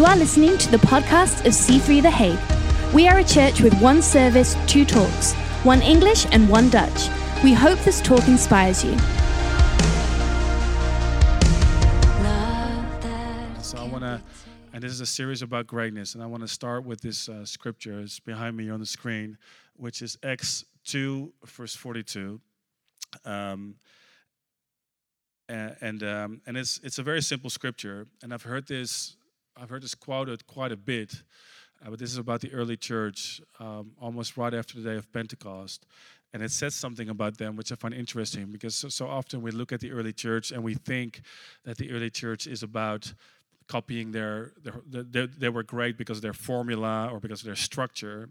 You are listening to the podcast of C3 The Hague. We are a church with one service, two talks, one English and one Dutch. We hope this talk inspires you. So I want to, and this is a series about greatness, and I want to start with this uh, scripture. It's behind me on the screen, which is Acts 2, verse 42. Um, and um, and it's it's a very simple scripture, and I've heard this I've heard this quoted quite a bit, uh, but this is about the early church, um, almost right after the day of Pentecost. And it says something about them which I find interesting because so, so often we look at the early church and we think that the early church is about copying their, their, their they were great because of their formula or because of their structure.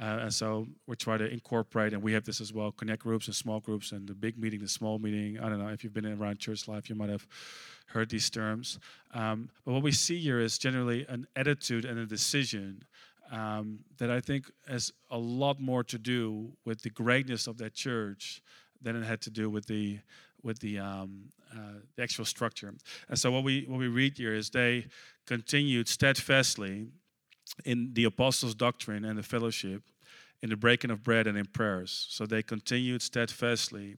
Uh, and so we try to incorporate and we have this as well connect groups and small groups and the big meeting the small meeting. I don't know if you've been around church life you might have heard these terms. Um, but what we see here is generally an attitude and a decision um, that i think has a lot more to do with the greatness of that church than it had to do with the with the, um, uh, the actual structure. And so what we what we read here is they continued steadfastly in the apostles' doctrine and the fellowship, in the breaking of bread and in prayers. So they continued steadfastly.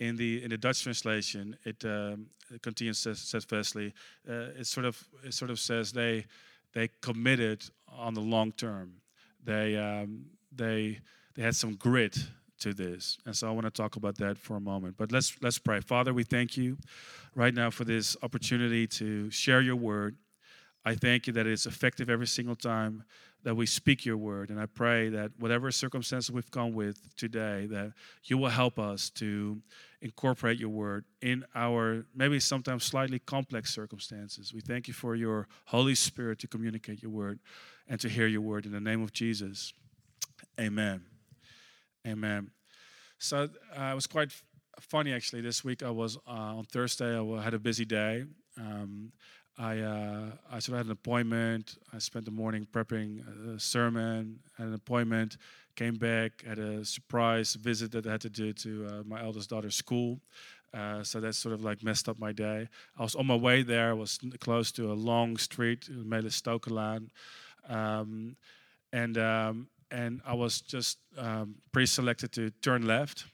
In the in the Dutch translation, it, um, it continues steadfastly. Uh, it sort of it sort of says they they committed on the long term. They um, they they had some grit to this. And so I want to talk about that for a moment. But let's let's pray. Father, we thank you right now for this opportunity to share your word. I thank you that it's effective every single time that we speak your word. And I pray that whatever circumstances we've come with today, that you will help us to incorporate your word in our maybe sometimes slightly complex circumstances. We thank you for your Holy Spirit to communicate your word and to hear your word in the name of Jesus. Amen. Amen. So uh, it was quite funny actually. This week I was uh, on Thursday. I had a busy day. Um, I uh, I sort of had an appointment. I spent the morning prepping a sermon. Had an appointment. Came back. Had a surprise visit that I had to do to uh, my eldest daughter's school. Uh, so that sort of like messed up my day. I was on my way there. I was close to a long street, Melis Stokelaan, um, and um, and I was just um, pre-selected to turn left.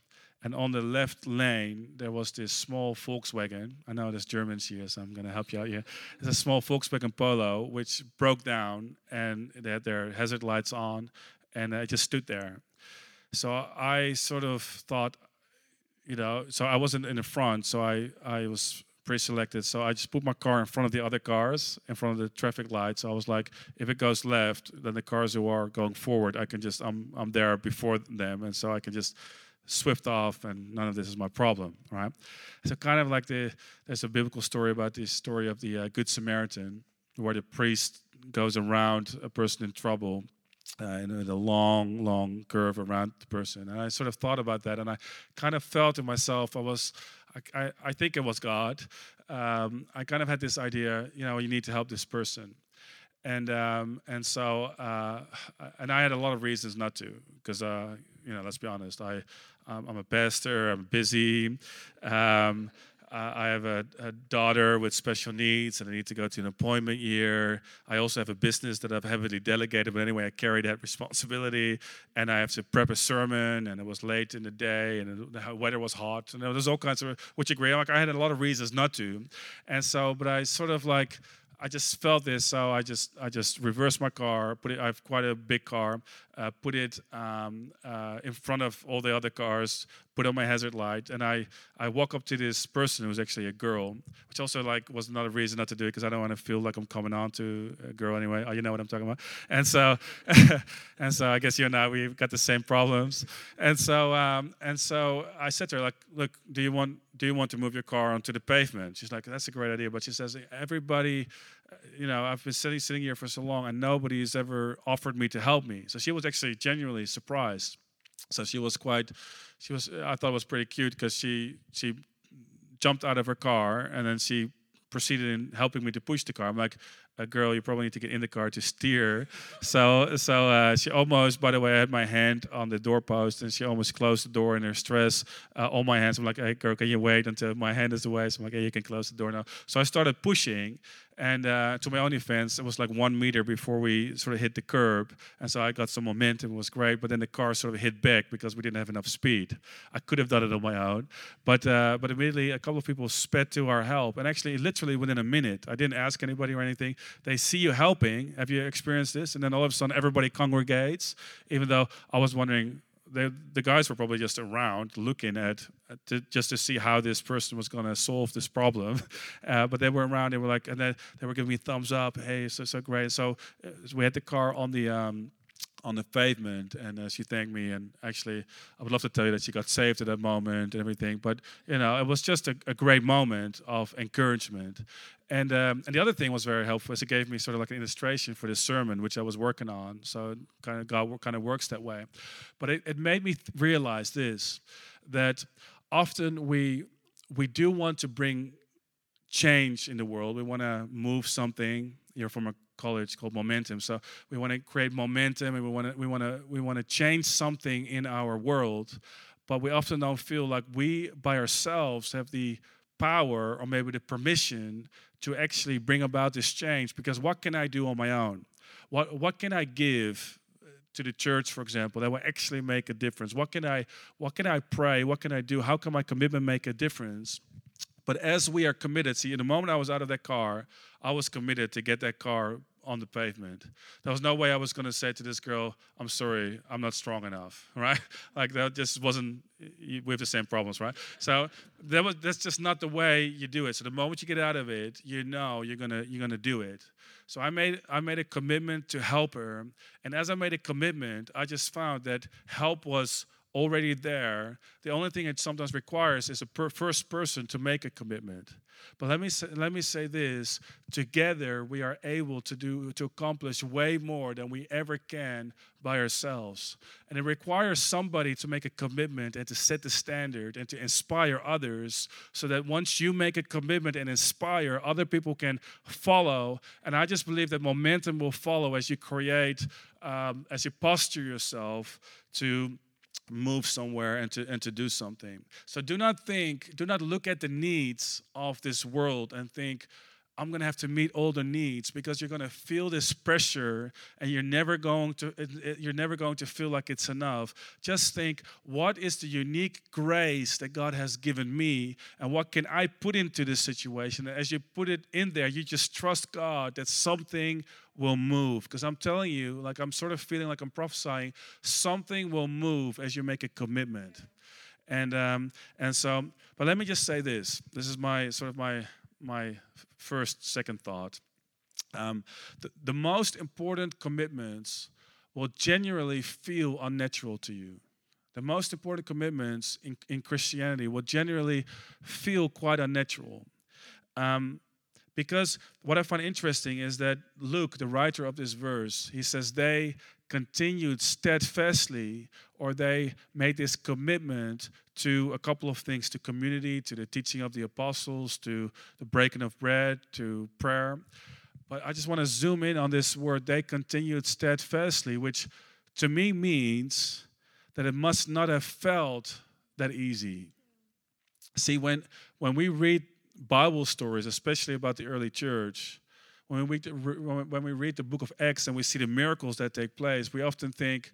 And on the left lane, there was this small Volkswagen. I know there's Germans here, so I'm going to help you out here. It's a small Volkswagen Polo which broke down, and they had their hazard lights on, and I just stood there. So I sort of thought, you know, so I wasn't in the front, so I, I was pre-selected. So I just put my car in front of the other cars, in front of the traffic lights. So I was like, if it goes left, then the cars who are going forward, I can just I'm I'm there before them, and so I can just swift off, and none of this is my problem, right? So kind of like the there's a biblical story about the story of the uh, Good Samaritan, where the priest goes around a person in trouble. Uh, in a long, long curve around the person, and I sort of thought about that, and I kind of felt in myself I was I, I, think it was God. Um, I kind of had this idea, you know, you need to help this person. And, um, and so, uh, and I had a lot of reasons not to, because, uh, you know, let's be honest, I, I'm a pastor, I'm busy. Um, I have a, a, daughter with special needs and I need to go to an appointment year. I also have a business that I've heavily delegated, but anyway, I carry that responsibility. And I have to prep a sermon, and it was late in the day, and the weather was hot. And there's all kinds of, which agree. Like I had a lot of reasons not to. And so, but I sort of like, I just felt this, so I just I just reversed my car. Put it. I have quite a big car. Uh, put it um, uh, in front of all the other cars. Put on my hazard light, and I I walk up to this person who's actually a girl, which also like was another reason not to do it because I don't want to feel like I'm coming on to a girl anyway. Oh, you know what I'm talking about. And so and so I guess you and I we've got the same problems. And so um, and so I said to her like, look, do you want do you want to move your car onto the pavement? She's like, that's a great idea, but she says everybody you know, I've been sitting sitting here for so long, and nobody's ever offered me to help me. So she was actually genuinely surprised. So she was quite, she was. I thought it was pretty cute because she she jumped out of her car and then she proceeded in helping me to push the car. I'm like, a girl, you probably need to get in the car to steer. So, so uh, she almost, by the way, I had my hand on the doorpost and she almost closed the door in her stress uh, on my hands. I'm like, hey, girl, can you wait until my hand is away? So I'm like, hey, you can close the door now. So I started pushing And uh, to my own defense, it was like one meter before we sort of hit the curb. And so I got some momentum, it was great. But then the car sort of hit back because we didn't have enough speed. I could have done it on my own. But, uh, but immediately, a couple of people sped to our help. And actually, literally within a minute, I didn't ask anybody or anything. They see you helping. Have you experienced this? And then all of a sudden, everybody congregates, even though I was wondering, the, the guys were probably just around looking at to, just to see how this person was going to solve this problem. Uh, but they were around. They were like, and then they were giving me thumbs up. Hey, so so great. So, uh, so we had the car on the. Um, on the pavement and uh, she thanked me and actually i would love to tell you that she got saved at that moment and everything but you know it was just a, a great moment of encouragement. And um, and the other thing was very helpful is it gave me sort of like an illustration for the sermon which i was working on so kind of god kind of works that way. But it, it made me th- realize this that often we we do want to bring change in the world. We want to move something you're from a college called Momentum. So we want to create momentum, and we want to we want to we want to change something in our world, but we often don't feel like we by ourselves have the power or maybe the permission to actually bring about this change. Because what can I do on my own? What what can I give? Uh, to the church for example that will actually make a difference what can i what can i pray what can i do how can my commitment make a difference but as we are committed, see, in the moment I was out of that car, I was committed to get that car on the pavement. There was no way I was going to say to this girl, I'm sorry, I'm not strong enough, right? Like that just wasn't, we have the same problems, right? So that was, that's just not the way you do it. So the moment you get out of it, you know you're going to, you're going to do it. So I made, I made a commitment to help her. And as I made a commitment, I just found that help was already there. The only thing it sometimes requires is a per first person to make a commitment. But let me say, let me say this: together we are able to do to accomplish way more than we ever can by ourselves. And it requires somebody to make a commitment and to set the standard and to inspire others, so that once you make a commitment and inspire, other people can follow. And I just believe that momentum will follow as you create, um, as you posture yourself to move somewhere and to and to do something. So do not think do not look at the needs of this world and think i'm going to have to meet all the needs because you're going to feel this pressure and you're never going to you're never going to feel like it's enough just think what is the unique grace that god has given me and what can i put into this situation and as you put it in there you just trust god that something will move. Because I'm telling you, like I'm sort of feeling like I'm prophesying, something will move as you make a commitment. And um, and so, but let me just say this. This is my sort of my my first second thought. Um, the, the most important commitments will generally feel unnatural to you. The most important commitments in, in Christianity will generally feel quite unnatural. Um, because what I find interesting is that Luke, the writer of this verse, he says they continued steadfastly or they made this commitment to a couple of things to community, to the teaching of the apostles, to the breaking of bread, to prayer. But I just want to zoom in on this word they continued steadfastly, which to me means that it must not have felt that easy. See, when, when we read Bible stories, especially about the early church, when we, when we read the book of Acts and we see the miracles that take place, we often think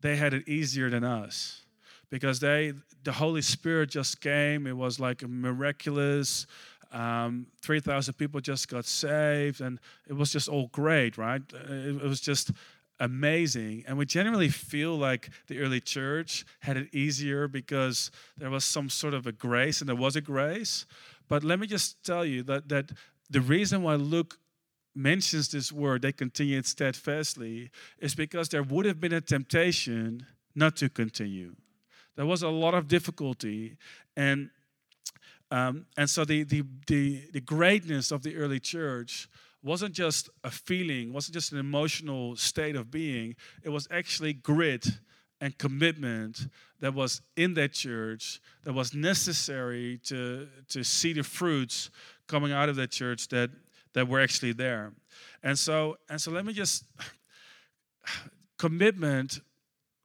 they had it easier than us because they the Holy Spirit just came. It was like miraculous. Um, 3,000 people just got saved, and it was just all great, right? It, it was just amazing. And we generally feel like the early church had it easier because there was some sort of a grace, and there was a grace. But let me just tell you that, that the reason why Luke mentions this word, they continued steadfastly, is because there would have been a temptation not to continue. There was a lot of difficulty, and um, and so the, the the the greatness of the early church wasn't just a feeling, wasn't just an emotional state of being. It was actually grit and commitment that was in that church that was necessary to, to see the fruits coming out of that church that, that were actually there. And so, and so let me just commitment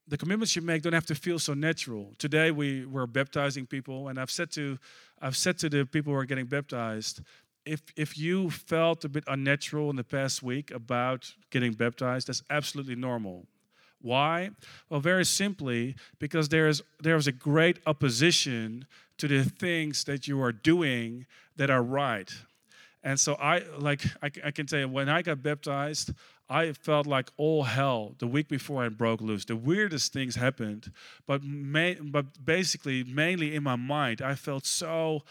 the commitments you make don't have to feel so natural. Today we we're baptizing people, and I've said to I've said to the people who are getting baptized, if if you felt a bit unnatural in the past week about getting baptized, that's absolutely normal. Why? Well, very simply, because there is there is a great opposition to the things that you are doing that are right. And so I like I, I can tell you when I got baptized, I felt like all hell the week before I broke loose. The weirdest things happened, but ma- but basically mainly in my mind, I felt so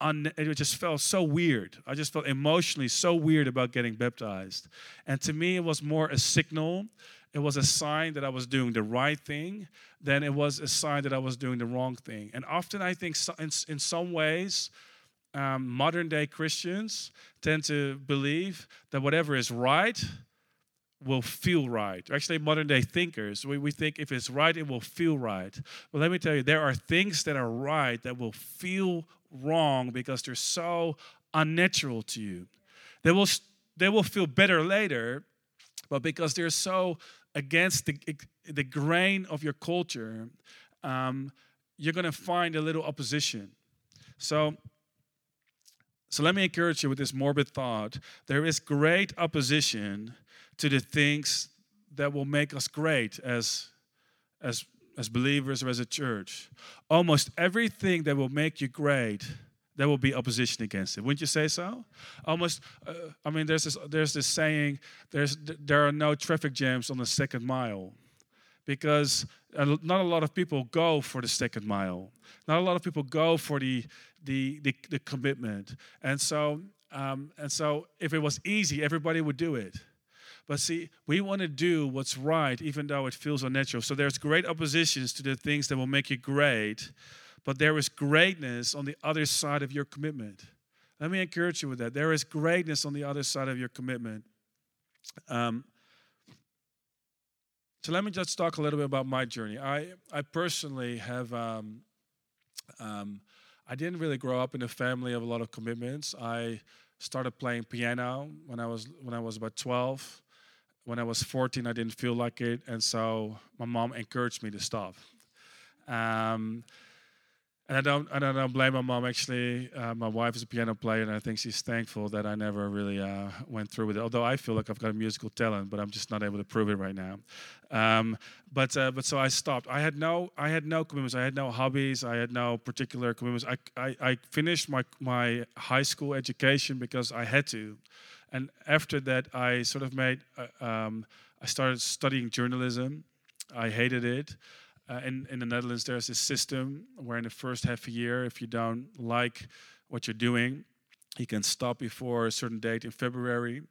un- it just felt so weird. I just felt emotionally so weird about getting baptized. And to me, it was more a signal. It was a sign that I was doing the right thing than it was a sign that I was doing the wrong thing. And often I think so, in, in some ways, um, modern day Christians tend to believe that whatever is right will feel right. Actually, modern day thinkers, we, we think if it's right, it will feel right. But let me tell you, there are things that are right that will feel wrong because they're so unnatural to you. They will, they will feel better later, but because they're so against the, the grain of your culture, um, you're going to find a little opposition. So, so let me encourage you with this morbid thought. There is great opposition to the things that will make us great as, as, as believers or as a church. Almost everything that will make you great, there will be opposition against it. Wouldn't you say so? Almost, uh, I mean, there's this, there's this saying, there's, there are no traffic jams on the second mile because not a lot of people go for the second mile. Not a lot of people go for the, the, the, the commitment. And so, um, and so if it was easy, everybody would do it. But see, we want to do what's right, even though it feels unnatural. So there's great oppositions to the things that will make you great, but there is greatness on the other side of your commitment. Let me encourage you with that. There is greatness on the other side of your commitment. Um, so let me just talk a little bit about my journey. I, I personally have, um, um, I didn't really grow up in a family of a lot of commitments. I started playing piano when I was when I was about 12 when I was 14, I didn't feel like it, and so my mom encouraged me to stop. Um, and I don't, I don't blame my mom. Actually, uh, my wife is a piano player, and I think she's thankful that I never really uh, went through with it. Although I feel like I've got a musical talent, but I'm just not able to prove it right now. Um, but, uh, but so I stopped. I had no, I had no commitments. I had no hobbies. I had no particular commitments. I, I, I finished my my high school education because I had to. And after that, I sort of made, uh, um, I started studying journalism. I hated it. Uh, in, in the Netherlands, there's this system where in the first half a year, if you don't like what you're doing, you can stop before a certain date in February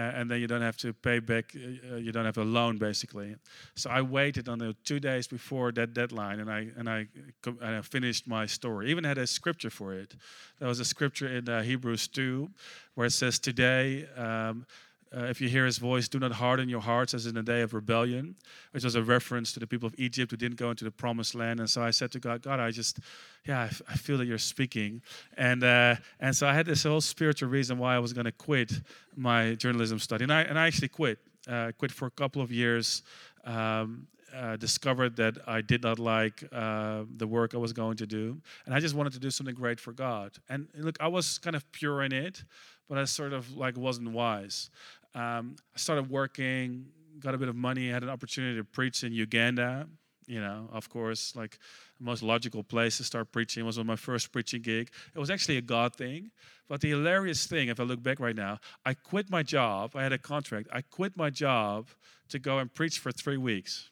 and then you don't have to pay back. Uh, uh you don't have a loan basically. So I waited until two days before that deadline, and I and I, and I finished my story. Even had a scripture for it. There was a scripture in uh, Hebrews two, where it says, "Today." Um, uh, if you hear his voice, do not harden your hearts as in the day of rebellion, which was a reference to the people of Egypt who didn't go into the promised land. And so I said to God, God, I just, yeah, I, f- I feel that you're speaking. And, uh, and so I had this whole spiritual reason why I was going to quit my journalism study. And I, and I actually quit, uh, quit for a couple of years. Um, uh, discovered that I did not like uh, the work I was going to do, and I just wanted to do something great for God. And look, I was kind of pure in it, but I sort of like wasn't wise. Um, I started working, got a bit of money, had an opportunity to preach in Uganda. You know, of course, like the most logical place to start preaching was on my first preaching gig. It was actually a God thing. But the hilarious thing, if I look back right now, I quit my job. I had a contract. I quit my job to go and preach for three weeks.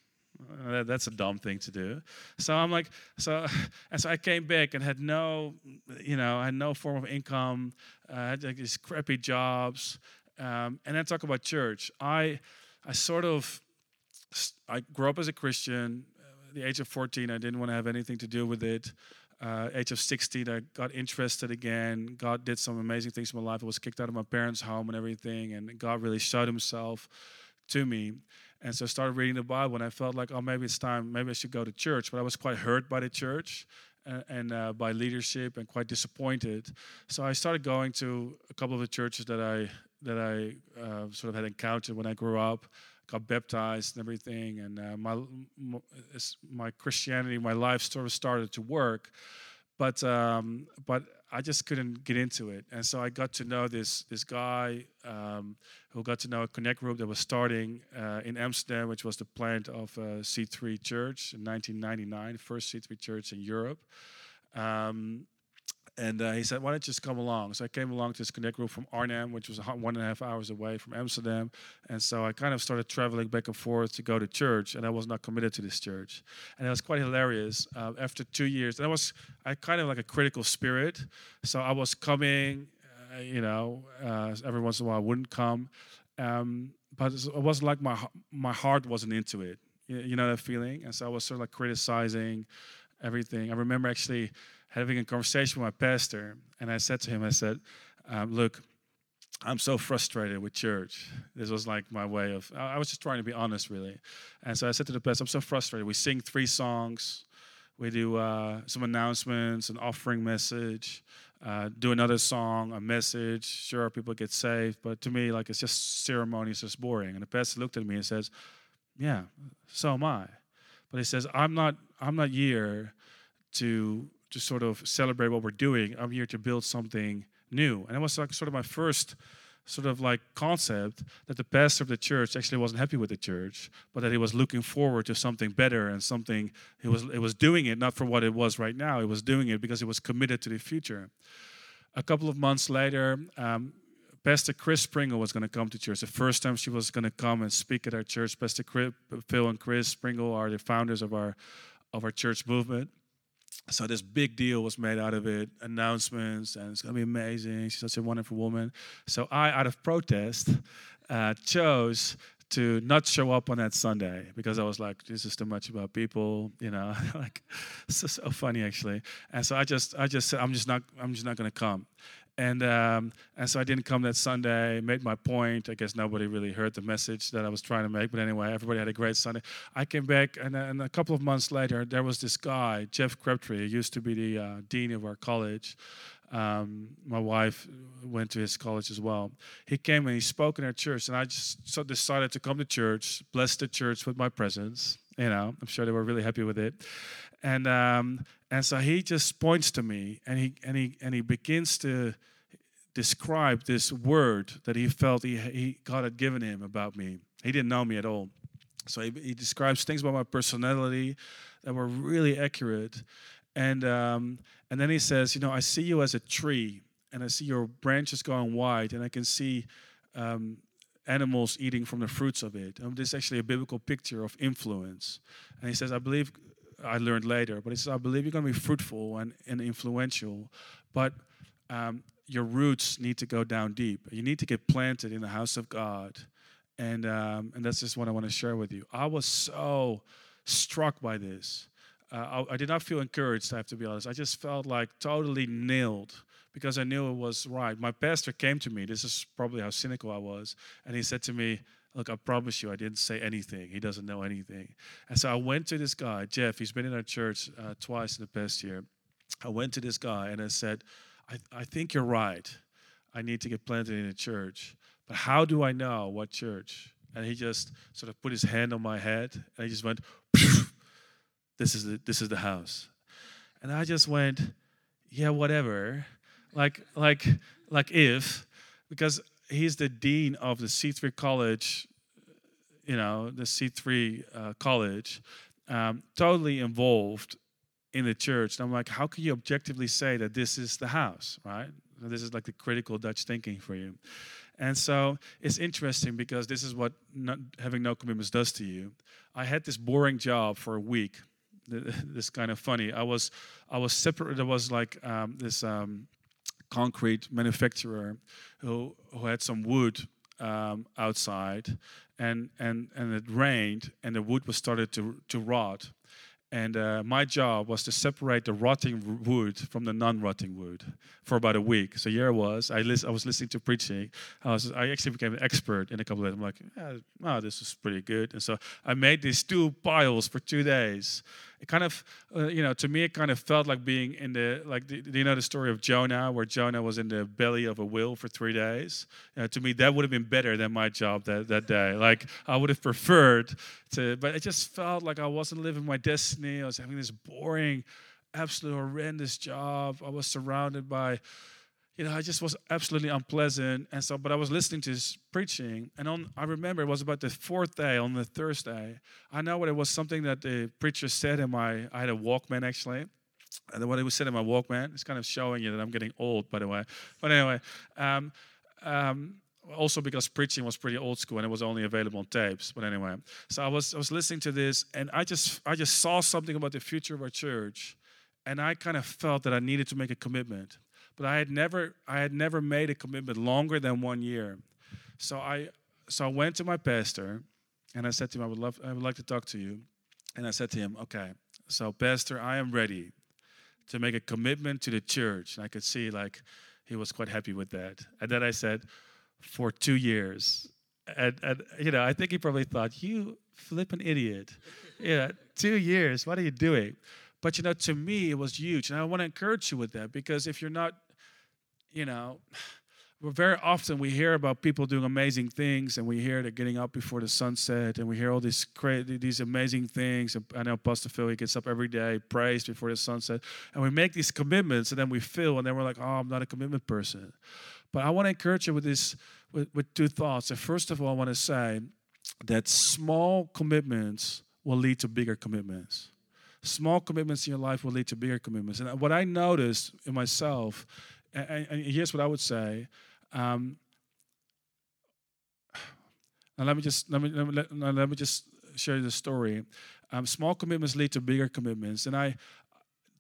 Uh, that's a dumb thing to do. So I'm like, so, and so I came back and had no, you know, I had no form of income. Uh, I had like these crappy jobs. Um, and then talk about church. I, I sort of, I grew up as a Christian. At the age of 14, I didn't want to have anything to do with it. Uh, age of 16, I got interested again. God did some amazing things in my life. I was kicked out of my parents' home and everything, and God really showed Himself to me. And so I started reading the Bible, and I felt like, oh, maybe it's time. Maybe I should go to church. But I was quite hurt by the church and, and uh, by leadership, and quite disappointed. So I started going to a couple of the churches that I that I uh, sort of had encountered when I grew up, got baptized and everything, and uh, my my Christianity, my life sort of started to work. But um, but I just couldn't get into it. And so I got to know this this guy um, who got to know a connect group that was starting uh, in Amsterdam, which was the plant of uh, C3 Church in 1999, first C3 Church in Europe. Um, and uh, he said, "Why don't you just come along?" So I came along to this connect group from Arnhem, which was one and a half hours away from Amsterdam. And so I kind of started traveling back and forth to go to church, and I was not committed to this church. And it was quite hilarious. Uh, after two years, and I was I kind of like a critical spirit, so I was coming, uh, you know, uh, every once in a while I wouldn't come, um, but it wasn't like my my heart wasn't into it. You, you know that feeling? And so I was sort of like criticizing everything. I remember actually having a conversation with my pastor, and I said to him, I said, um, "Look, I'm so frustrated with church. This was like my way of. I was just trying to be honest, really. And so I said to the pastor, I'm so frustrated. We sing three songs, we do uh, some announcements, an offering message." Uh, do another song, a message. Sure, people get saved, but to me, like it's just ceremony. It's just boring. And the pastor looked at me and says, "Yeah, so am I." But he says, "I'm not. I'm not here to to sort of celebrate what we're doing. I'm here to build something new. And it was like sort of my first sort of like concept that the pastor of the church actually wasn't happy with the church, but that he was looking forward to something better and something he was it was doing it not for what it was right now. He was doing it because he was committed to the future. A couple of months later, um, Pastor Chris Pringle was going to come to church. The first time she was going to come and speak at our church. Pastor Chris, Phil and Chris Pringle are the founders of our of our church movement so this big deal was made out of it, announcements, and it's gonna be amazing. She's such a wonderful woman. So I, out of protest, uh, chose to not show up on that Sunday because I was like, this is too much about people, you know, like it's so funny actually. And so I just, I just said, I'm just not, I'm just not gonna come. And, um, and so I didn't come that Sunday, made my point. I guess nobody really heard the message that I was trying to make. But anyway, everybody had a great Sunday. I came back, and, and a couple of months later, there was this guy, Jeff Crabtree, who used to be the uh, dean of our college. Um, my wife went to his college as well. He came and he spoke in our church, and I just so decided to come to church, bless the church with my presence. You know, I'm sure they were really happy with it. And um, and so he just points to me, and he and he and he begins to describe this word that he felt he, he God had given him about me. He didn't know me at all. So he, he describes things about my personality that were really accurate. And, um, and then he says, You know, I see you as a tree, and I see your branches going wide, and I can see um, animals eating from the fruits of it. Um, this is actually a biblical picture of influence. And he says, I believe, I learned later, but he says, I believe you're going to be fruitful and, and influential, but um, your roots need to go down deep. You need to get planted in the house of God. And, um, and that's just what I want to share with you. I was so struck by this. Uh, I, I, did not feel encouraged, I have to be honest. I just felt like totally nailed because I knew it was right. My pastor came to me. This is probably how cynical I was. And he said to me, Look, I promise you, I didn't say anything. He doesn't know anything. And so I went to this guy, Jeff. He's been in our church uh, twice in the past year. I went to this guy and I said, I, I think you're right. I need to get planted in a church. But how do I know what church? And he just sort of put his hand on my head and he just went, this is the, this is the house. And I just went, yeah, whatever. Like, like, like if, because he's the dean of the C3 college, you know, the C3 uh, college, um, totally involved in the church. And I'm like, how can you objectively say that this is the house, right? This is like the critical Dutch thinking for you. And so it's interesting because this is what not, having no commitments does to you. I had this boring job for a week. This kind of funny. I was I was separate. There was like um, this um, concrete manufacturer who who had some wood um, outside, and and and it rained, and the wood was started to to rot. And uh, my job was to separate the rotting wood from the non-rotting wood for about a week. So here I was. I, lis- I was listening to preaching. I, was, I actually became an expert in a couple of. Days. I'm like, yeah, oh, this is pretty good. And so I made these two piles for two days it kind of, uh, you know, to me, it kind of felt like being in the, like, do, you know the story of Jonah, where Jonah was in the belly of a whale for three days? Know, to me, that would have been better than my job that, that day. Like, I would have preferred to, but it just felt like I wasn't living my destiny. I was having this boring absolutely horrendous job. I was surrounded by, you know, I just was absolutely unpleasant. And so, but I was listening to his preaching, and on I remember it was about the fourth day, on the Thursday. I know what it was something that the preacher said in my. I had a Walkman actually. And what he was said in my Walkman, it's kind of showing you that I'm getting old, by the way. But anyway, um, um, also because preaching was pretty old school and it was only available on tapes. But anyway, so I was I was listening to this and I just I just saw something about the future of our church, and I kind of felt that I needed to make a commitment. But I had never I had never made a commitment longer than one year. So I so I went to my pastor and I said to him, I would love I would like to talk to you. And I said to him, Okay, so Pastor, I am ready to make a commitment to the church. And I could see like he was quite happy with that. And then I said, for two years. And, and you know, I think he probably thought, you flipping idiot. yeah, two years, what are you doing? But you know, to me, it was huge. And I want to encourage you with that because if you're not, you know, very often we hear about people doing amazing things and we hear they're getting up before the sunset and we hear all these crazy, these amazing things. And I know Pastor Phil, he gets up every day, prays before the sunset. And we make these commitments and then we feel and then we're like, oh, I'm not a commitment person. But I want to encourage you with this, with, with two thoughts. And first of all, I want to say that small commitments will lead to bigger commitments. Small commitments in your life will lead to bigger commitments. And what I noticed in myself, and, and here's what I would say. Um, now let me just let me let me, let, let me just share the story. Um, small commitments lead to bigger commitments, and I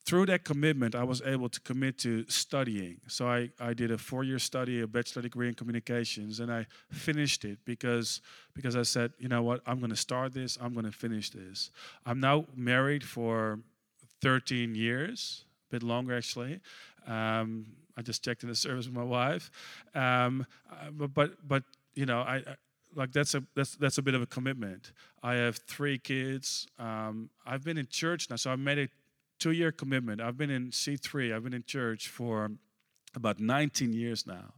through that commitment, I was able to commit to studying. So I, I did a four-year study, a bachelor degree in communications, and I finished it because because I said, you know what, I'm going to start this, I'm going to finish this. I'm now married for 13 years, bit longer actually. Um, I just checked in the service with my wife, um, uh, but, but but you know I, I like that's a that's that's a bit of a commitment. I have three kids. Um, I've been in church now, so I made a two year commitment. I've been in C3, I've been in church for about 19 years now.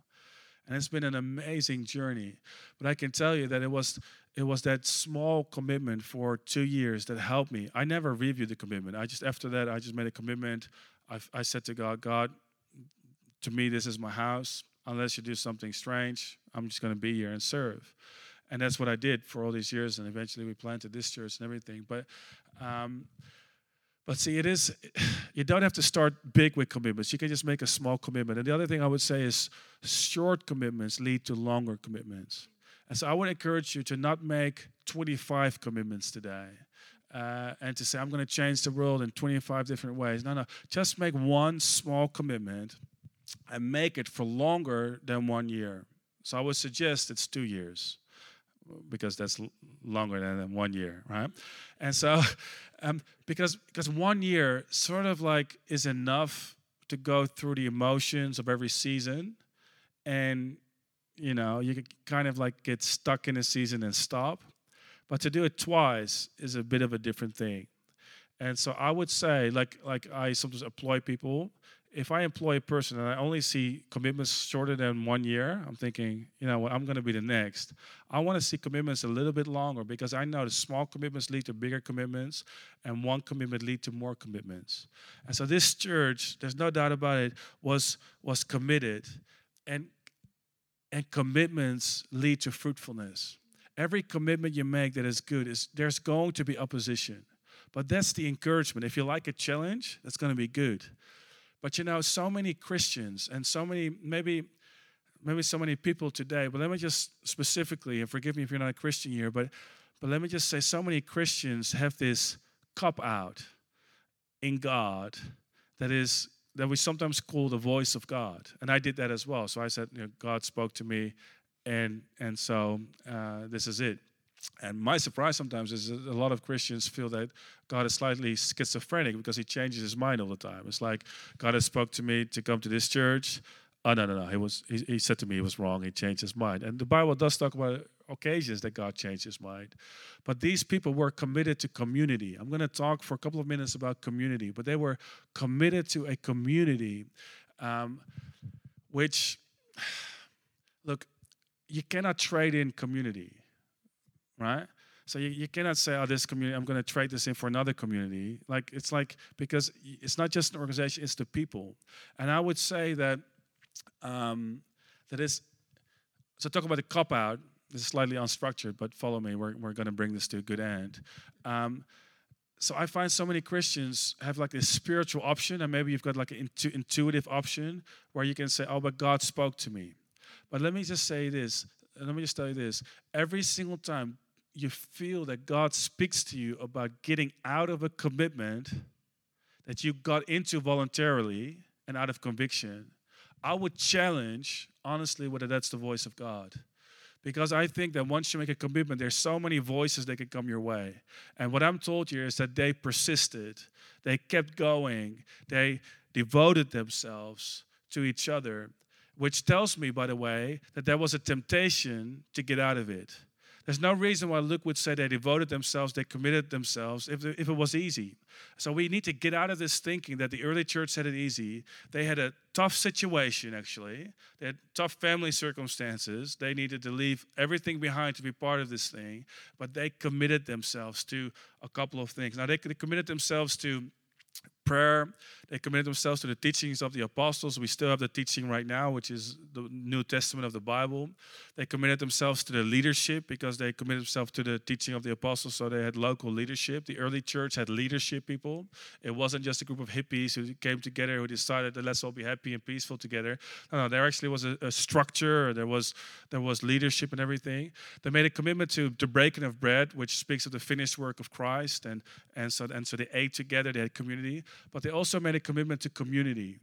And it's been an amazing journey. But I can tell you that it was it was that small commitment for two years that helped me. I never reviewed the commitment. I just after that I just made a commitment. I, I said to God, God, to me this is my house. Unless you do something strange, I'm just going to be here and serve. And that's what I did for all these years. And eventually we planted this church and everything. But um, but see, it is, you don't have to start big with commitments. You can just make a small commitment. And the other thing I would say is short commitments lead to longer commitments. And so I would encourage you to not make 25 commitments today. Uh, and to say, I'm going to change the world in 25 different ways. No, no. Just make one small commitment and make it for longer than one year. So I would suggest it's two years because that's longer than one year, right? And so, um, because because one year sort of like is enough to go through the emotions of every season, and you know you could kind of like get stuck in a season and stop. But to do it twice is a bit of a different thing. And so I would say, like like I sometimes employ people if I employ a person and I only see commitments shorter than one year, I'm thinking, you know what, I'm going to be the next. I want to see commitments a little bit longer because I know the small commitments lead to bigger commitments, and one commitment lead to more commitments. And so this church, there's no doubt about it, was was committed, and and commitments lead to fruitfulness. Every commitment you make that is good is there's going to be opposition, but that's the encouragement. If you like a challenge, that's going to be good. But you know, so many Christians and so many, maybe, maybe so many people today, but let me just specifically, and forgive me if you're not a Christian here, but, but let me just say so many Christians have this cop out in God that is that we sometimes call the voice of God. And I did that as well. So I said, you know, God spoke to me, and and so uh, this is it. And my surprise sometimes is a lot of Christians feel that God is slightly schizophrenic because he changes his mind all the time. It's like God has spoke to me to come to this church. Oh no, no, no. He was he, he said to me he was wrong. He changed his mind. And the Bible does talk about occasions that God changed his mind. But these people were committed to community. I'm going to talk for a couple of minutes about community, but they were committed to a community um, which look, you cannot trade in community right? So you, you cannot say, oh, this community, I'm going to trade this in for another community. Like, it's like, because it's not just an organization, it's the people. And I would say that, um, that is, so talk about the cop out. This is slightly unstructured, but follow me. We're, we're going to bring this to a good end. Um, so I find so many Christians have like this spiritual option, and maybe you've got like an intu- intuitive option where you can say, "Oh, but God spoke to me." But let me just say this. Let me just tell you this. Every single time you feel that God speaks to you about getting out of a commitment that you got into voluntarily and out of conviction, I would challenge, honestly, whether that's the voice of God. Because I think that once you make a commitment, there's so many voices that can come your way. And what I'm told here is that they persisted, they kept going, they devoted themselves to each other, which tells me, by the way, that there was a temptation to get out of it. There's no reason why Luke would say they devoted themselves, they committed themselves, if, if it was easy. So we need to get out of this thinking that the early church had it easy. They had a tough situation, actually. They had tough family circumstances. They needed to leave everything behind to be part of this thing, but they committed themselves to a couple of things. Now, they committed themselves to prayer. They committed themselves to the teachings of the apostles. We still have the teaching right now, which is the New Testament of the Bible. They committed themselves to the leadership because they committed themselves to the teaching of the apostles, so they had local leadership. The early church had leadership people. It wasn't just a group of hippies who came together who decided that let's all be happy and peaceful together. No, no there actually was a, a structure, there was there was leadership and everything. They made a commitment to the breaking of bread, which speaks of the finished work of Christ, and and so and so they ate together, they had community, but they also made a commitment to community.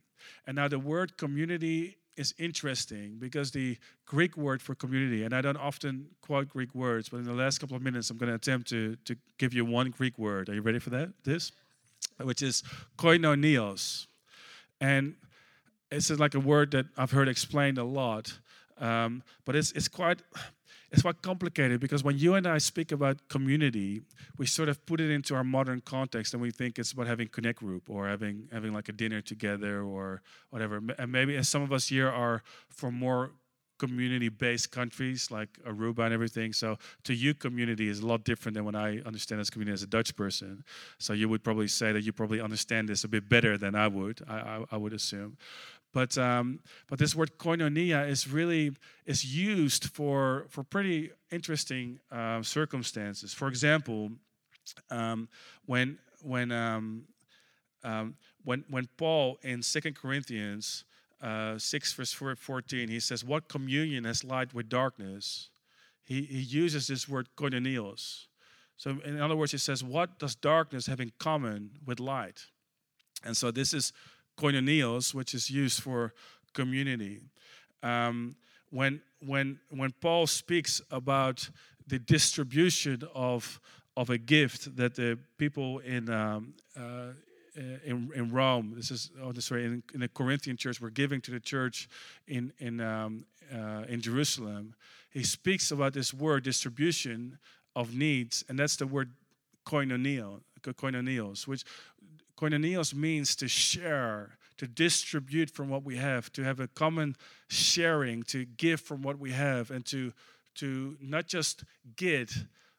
And now the word community is interesting because the Greek word for community, and I don't often quote Greek words, but in the last couple of minutes, I'm going to attempt to, to give you one Greek word. Are you ready for that? This? Which is koinonios. And it's like a word that I've heard explained a lot, um, but it's, it's quite it's quite complicated because when you and I speak about community, we sort of put it into our modern context and we think it's about having connect group or having having like a dinner together or whatever. And maybe as some of us here are from more community-based countries like Aruba and everything. So to you, community is a lot different than what I understand as community as a Dutch person. So you would probably say that you probably understand this a bit better than I would. I, I, I would assume. But um, but this word koinonia is really is used for for pretty interesting uh, circumstances. For example, um, when when um, um, when when Paul in Second Corinthians uh, six verse fourteen he says, "What communion has light with darkness?" He he uses this word koinonios. So in other words, he says, "What does darkness have in common with light?" And so this is koinonios, which is used for community. Um, when, when, when Paul speaks about the distribution of, of a gift that the people in, um, uh, in, in Rome, this is oh, in, in, the Corinthian church, were giving to the church in, in, um, uh, in Jerusalem, he speaks about this word distribution of needs, and that's the word koinonio, koinonios, which Koinonios means to share, to distribute from what we have, to have a common sharing, to give from what we have, and to, to not just get,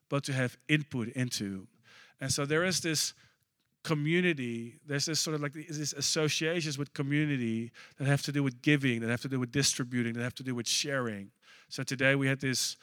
but to have input into. And so there is this community, there's this sort of like these associations with community that have to do with giving, that have to do with distributing, that have to do with sharing. So today we had this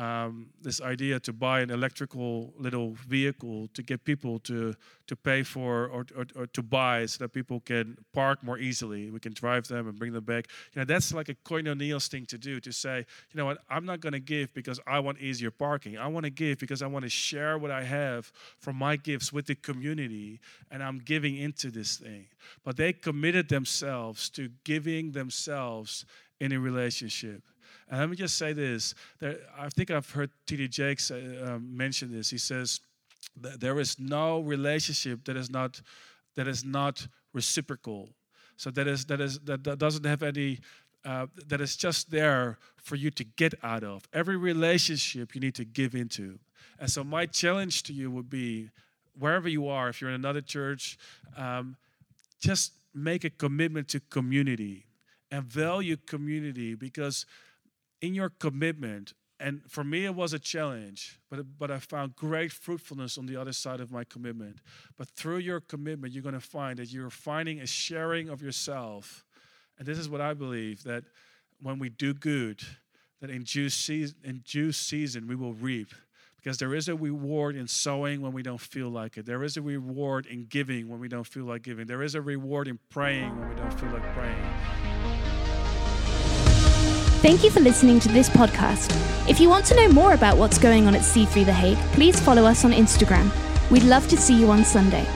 um, this idea to buy an electrical little vehicle to get people to to pay for or, or, or, to buy so that people can park more easily. We can drive them and bring them back. You know, that's like a koinonios thing to do. To say, you know what, I'm not going to give because I want easier parking. I want to give because I want to share what I have from my gifts with the community, and I'm giving into this thing. But they committed themselves to giving themselves in a relationship. And let me just say this: that I think I've heard T.D. Jakes uh, um, mention this. He says there is no relationship that is not that is not reciprocal. So that is that is that, that doesn't have any uh, that is just there for you to get out of. Every relationship you need to give into. And so my challenge to you would be, wherever you are, if you're in another church, um, just make a commitment to community and value community because in your commitment, and for me, it was a challenge, but, but I found great fruitfulness on the other side of my commitment. But through your commitment, you're going to find that you're finding a sharing of yourself. And this is what I believe that when we do good, that in due season, in due season we will reap. Because there is a reward in sowing when we don't feel like it. There is a reward in giving when we don't feel like giving. There is a reward in praying when we don't feel like praying. Thank you for listening to this podcast. If you want to know more about what's going on at C3 The Hague, please follow us on Instagram. We'd love to see you on Sunday.